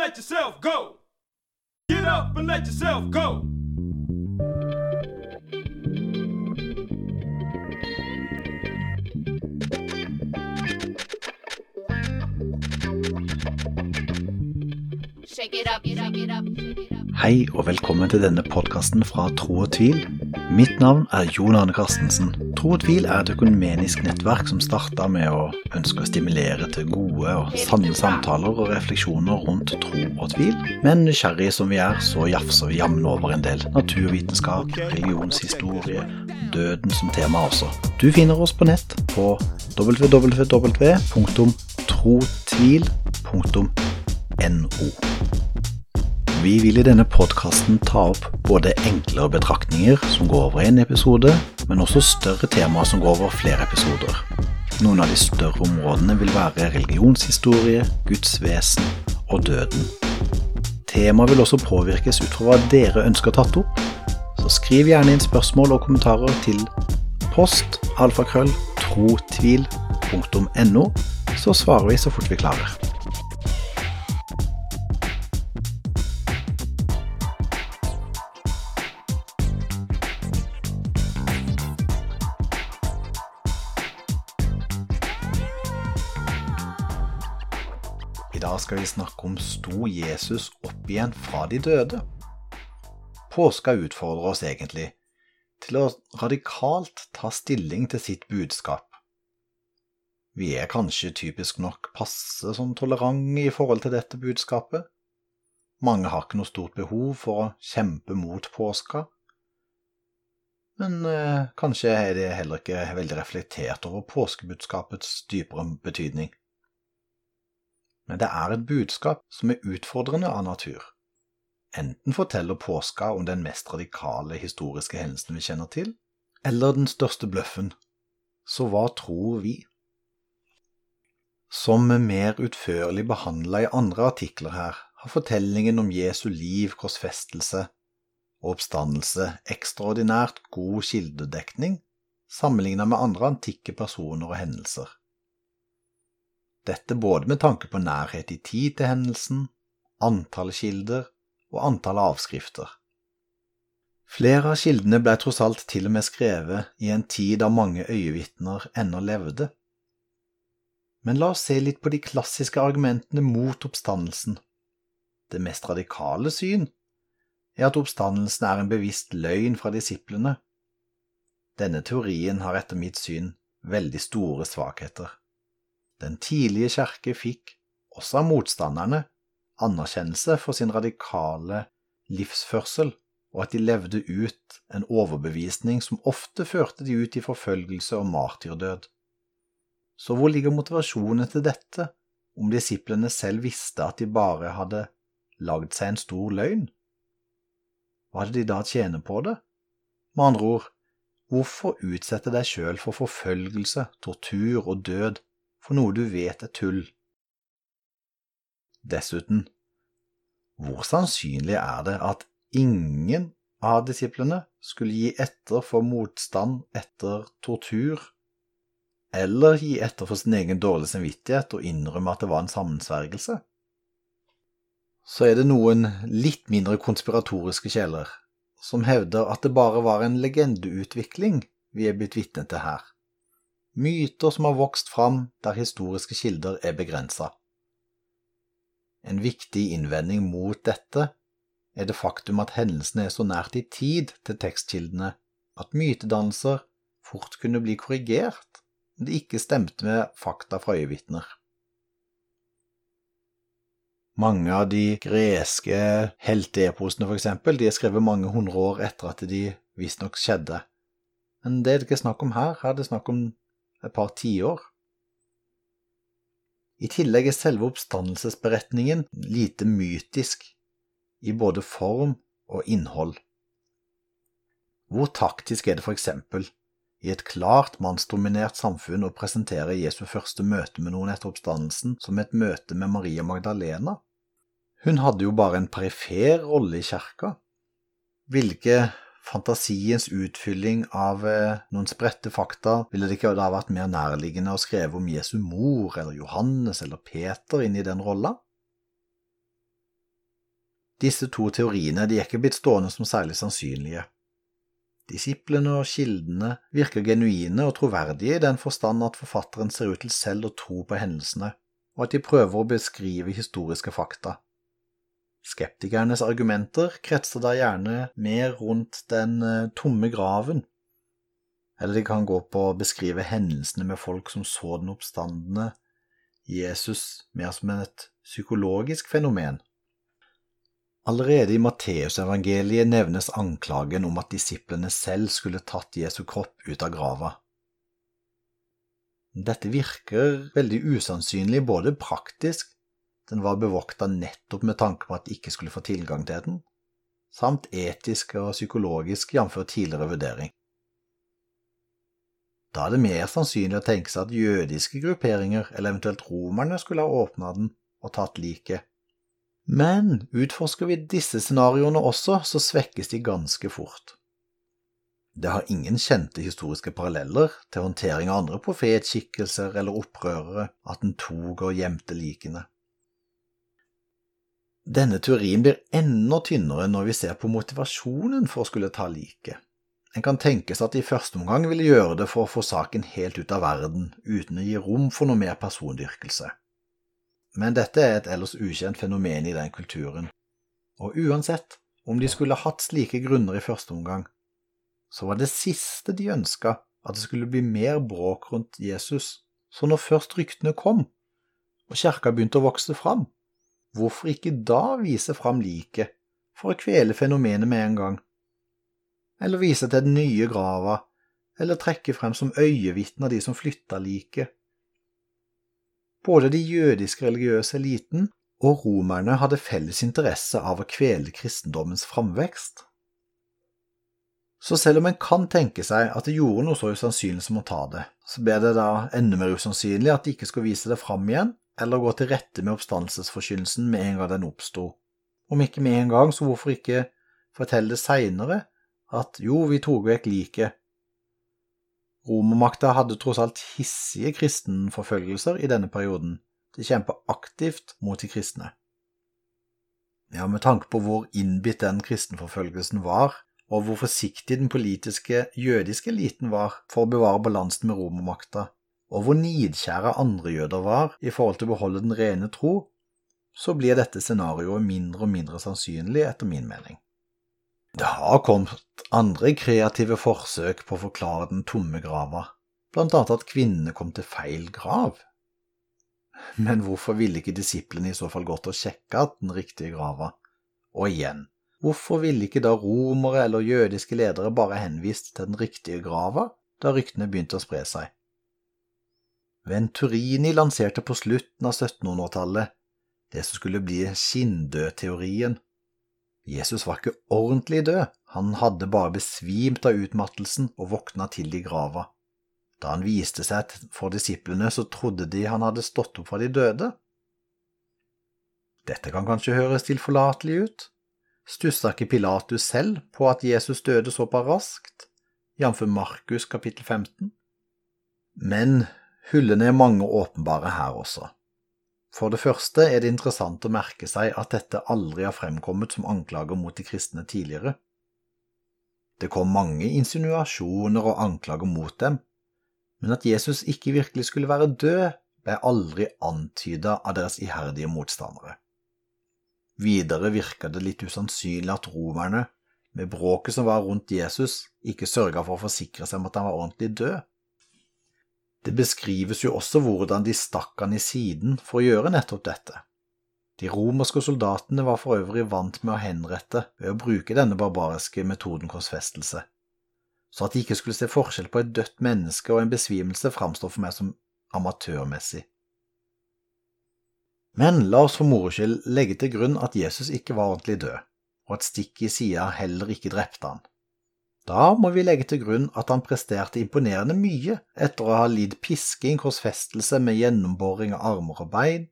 let yourself go. Get up and let yourself go. Shake it up, shake it up, shake it up. Hei og velkommen til denne podkasten fra Tro og tvil. Mitt navn er Jon Arne Carstensen. Tro og tvil er et økonomisk nettverk som starta med å ønske å stimulere til gode og sanne samtaler og refleksjoner rundt tro og tvil. Men nysgjerrige som vi er, så jafser vi jammen over en del naturvitenskap, religionshistorie, døden som tema også. Du finner oss på nett på www.trotvil.no. Vi vil i denne podkasten ta opp både enklere betraktninger som går over én episode, men også større temaer som går over flere episoder. Noen av de større områdene vil være religionshistorie, Guds vesen og døden. Temaet vil også påvirkes ut fra hva dere ønsker tatt opp, så skriv gjerne inn spørsmål og kommentarer til post alfakrøll trotvil.no, så svarer vi så fort vi klarer. I dag skal vi snakke om sto Jesus opp igjen fra de døde? Påska utfordrer oss egentlig til å radikalt ta stilling til sitt budskap. Vi er kanskje typisk nok passe som tolerante i forhold til dette budskapet. Mange har ikke noe stort behov for å kjempe mot påska. Men eh, kanskje er det heller ikke veldig reflektert over påskebudskapets dypere betydning. Men det er et budskap som er utfordrende av natur. Enten forteller påska om den mest radikale historiske hendelsen vi kjenner til, eller den største bløffen. Så hva tror vi? Som mer utførlig behandla i andre artikler her, har fortellingen om Jesu liv, korsfestelse og oppstandelse ekstraordinært god kildedekning sammenlignet med andre antikke personer og hendelser. Dette både med tanke på nærhet i tid til hendelsen, antall kilder og antall avskrifter. Flere av kildene ble tross alt til og med skrevet i en tid da mange øyevitner ennå levde. Men la oss se litt på de klassiske argumentene mot oppstandelsen. Det mest radikale syn er at oppstandelsen er en bevisst løgn fra disiplene. Denne teorien har etter mitt syn veldig store svakheter. Den tidlige kjerke fikk, også av motstanderne, anerkjennelse for sin radikale livsførsel, og at de levde ut en overbevisning som ofte førte de ut i forfølgelse og martyrdød. Så hvor ligger motivasjonen til dette, om disiplene selv visste at de bare hadde lagd seg en stor løgn? Hva hadde de da tjene på det? Med andre ord, hvorfor utsette deg sjøl for forfølgelse, tortur og død for noe du vet er tull? Dessuten, hvor sannsynlig er det at ingen av disiplene skulle gi etter for motstand etter tortur, eller gi etter for sin egen dårlige samvittighet og innrømme at det var en sammensvergelse? Så er det noen litt mindre konspiratoriske kjeler som hevder at det bare var en legendeutvikling vi er blitt vitne til her, myter som har vokst fram der historiske kilder er begrensa. En viktig innvending mot dette er det faktum at hendelsene er så nært i tid til tekstkildene at mytedannelser fort kunne bli korrigert om det ikke stemte med fakta fra øyevitner. Mange av de greske helteeposene, de er skrevet mange hundre år etter at de visstnok skjedde, men det er det ikke snakk om her, her er det snakk om et par tiår. I tillegg er selve oppstandelsesberetningen lite mytisk, i både form og innhold. Hvor taktisk er det eksempel i et klart mannsdominert samfunn å presentere Jesu første møte med noen etter oppstandelsen som et møte med Maria Magdalena? Hun hadde jo bare en perifer rolle i kirka. Hvilke fantasiens utfylling av eh, noen spredte fakta, ville det ikke da vært mer nærliggende å skrive om Jesu mor eller Johannes eller Peter inn i den rolla? Disse to teoriene de er ikke blitt stående som særlig sannsynlige. Disiplene og kildene virker genuine og troverdige i den forstand at forfatteren ser ut til selv å tro på hendelsene, og at de prøver å beskrive historiske fakta. Skeptikernes argumenter kretser da gjerne mer rundt den eh, tomme graven, eller de kan gå på å beskrive hendelsene med folk som så den oppstandende Jesus mer som et psykologisk fenomen. Allerede i Matteusevangeliet nevnes anklagen om at disiplene selv skulle tatt Jesu kropp ut av grava. Dette virker veldig usannsynlig både praktisk den var bevokta nettopp med tanke på at de ikke skulle få tilgang til den, samt etisk og psykologisk, jf. tidligere vurdering. Da er det mer sannsynlig å tenke seg at jødiske grupperinger, eller eventuelt romerne, skulle ha åpna den og tatt liket. Men utforsker vi disse scenarioene også, så svekkes de ganske fort. Det har ingen kjente historiske paralleller til håndtering av andre profetskikkelser eller opprørere at den tok og gjemte likene. Denne teorien blir enda tynnere når vi ser på motivasjonen for å skulle ta liket. En kan tenke seg at de i første omgang ville gjøre det for å få saken helt ut av verden, uten å gi rom for noe mer persondyrkelse. Men dette er et ellers ukjent fenomen i den kulturen, og uansett om de skulle hatt slike grunner i første omgang, så var det siste de ønska at det skulle bli mer bråk rundt Jesus, så når først ryktene kom, og kjerka begynte å vokse fram, hvorfor ikke da vise fram liket for å kvele fenomenet med en gang? Eller vise til den nye grava, eller trekke frem som øyevitner de som flytta liket? Både de jødiske religiøse eliten og romerne hadde felles interesse av å kvele kristendommens framvekst. Så selv om en kan tenke seg at det gjorde noe så usannsynlig som å ta det, så ble det da enda mer usannsynlig at de ikke skulle vise det fram igjen, eller gå til rette med oppstandelsesforkynnelsen med en gang den oppsto. Om ikke med en gang, så hvorfor ikke fortelle det seinere at jo, vi tok vekk liket. Romermakta hadde tross alt hissige kristenforfølgelser i denne perioden. De kjempa aktivt mot de kristne. Ja, med tanke på hvor innbitt den kristenforfølgelsen var, og hvor forsiktig den politiske jødiske eliten var for å bevare balansen med romermakta, og hvor nidkjære andre jøder var i forhold til å beholde den rene tro, så blir dette scenarioet mindre og mindre sannsynlig, etter min mening. Det har kommet andre kreative forsøk på å forklare den tomme grava, blant annet at kvinnene kom til feil grav. Men hvorfor ville ikke disiplene i så fall gått og sjekka den riktige grava? Og igjen, hvorfor ville ikke da romere eller jødiske ledere bare henvist til den riktige grava da ryktene begynte å spre seg? Venturini lanserte på slutten av 1700-tallet det som skulle bli skinndødteorien. Jesus var ikke ordentlig død, han hadde bare besvimt av utmattelsen og våkna til i grava. Da han viste seg for disiplene, så trodde de han hadde stått opp fra de døde. Dette kan kanskje høres tilforlatelig ut. Stussa ikke Pilatus selv på at Jesus døde såpass raskt, jf. Markus kapittel 15? Men Hullene er mange åpenbare her også. For det første er det interessant å merke seg at dette aldri har fremkommet som anklager mot de kristne tidligere. Det kom mange insinuasjoner og anklager mot dem, men at Jesus ikke virkelig skulle være død, ble aldri antyda av deres iherdige motstandere. Videre virka det litt usannsynlig at romerne, med bråket som var rundt Jesus, ikke sørga for å forsikre seg om at han var ordentlig død. Det beskrives jo også hvordan de stakk han i siden for å gjøre nettopp dette. De romerske soldatene var for øvrig vant med å henrette ved å bruke denne barbariske metoden korsfestelse, så at de ikke skulle se forskjell på et dødt menneske og en besvimelse framstår for meg som amatørmessig. Men la oss for moro skyld legge til grunn at Jesus ikke var ordentlig død, og at stikket i sida heller ikke drepte han. Da må vi legge til grunn at han presterte imponerende mye etter å ha lidd pisking, korsfestelse med gjennomboring av armer og bein,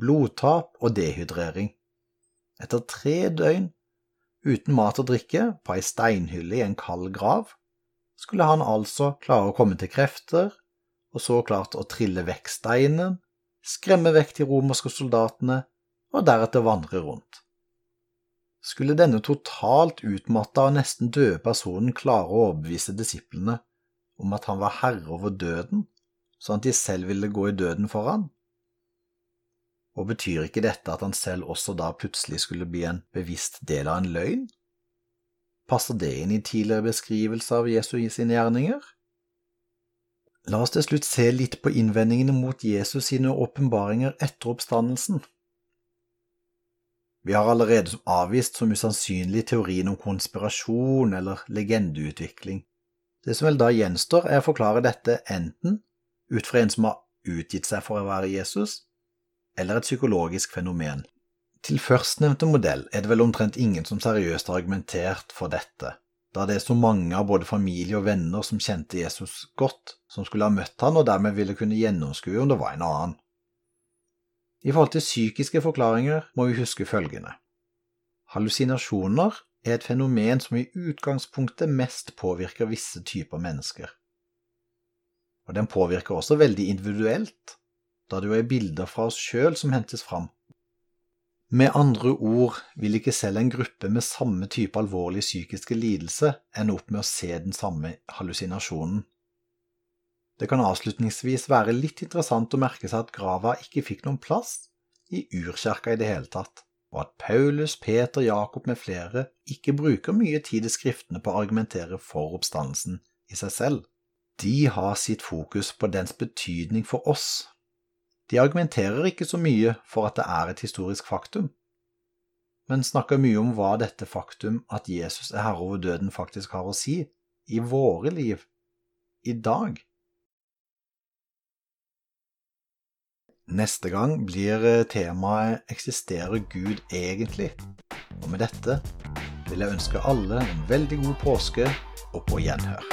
blodtap og dehydrering. Etter tre døgn uten mat og drikke på ei steinhylle i en kald grav, skulle han altså klare å komme til krefter, og så klart å trille vekk steinen, skremme vekk de romerske soldatene og deretter vandre rundt. Skulle denne totalt utmatta og nesten døde personen klare å overbevise disiplene om at han var herre over døden, sånn at de selv ville gå i døden for han? Og betyr ikke dette at han selv også da plutselig skulle bli en bevisst del av en løgn? Passer det inn i tidligere beskrivelser av Jesu i sine gjerninger? La oss til slutt se litt på innvendingene mot Jesus sine åpenbaringer etter oppstandelsen. Vi har allerede avvist som usannsynlig teorien om konspirasjon eller legendeutvikling. Det som vel da gjenstår, er å forklare dette enten ut fra en som har utgitt seg for å være Jesus, eller et psykologisk fenomen. Til førstnevnte modell er det vel omtrent ingen som seriøst har argumentert for dette, da det er så mange av både familie og venner som kjente Jesus godt, som skulle ha møtt han og dermed ville kunne gjennomskue om det var en annen. I forhold til psykiske forklaringer må vi huske følgende. Hallusinasjoner er et fenomen som i utgangspunktet mest påvirker visse typer mennesker. Og den påvirker også veldig individuelt, da det jo er bilder fra oss sjøl som hentes fram. Med andre ord vil ikke selv en gruppe med samme type alvorlig psykiske lidelse ende opp med å se den samme hallusinasjonen. Det kan avslutningsvis være litt interessant å merke seg at grava ikke fikk noen plass i urkirka i det hele tatt, og at Paulus, Peter, Jakob med flere ikke bruker mye tid i skriftene på å argumentere for oppstandelsen i seg selv. De har sitt fokus på dens betydning for oss. De argumenterer ikke så mye for at det er et historisk faktum, men snakker mye om hva dette faktum at Jesus er herre over døden faktisk har å si i våre liv, i dag. Neste gang blir eh, temaet Eksisterer Gud egentlig? Og med dette vil jeg ønske alle en veldig god påske og på gjenhør.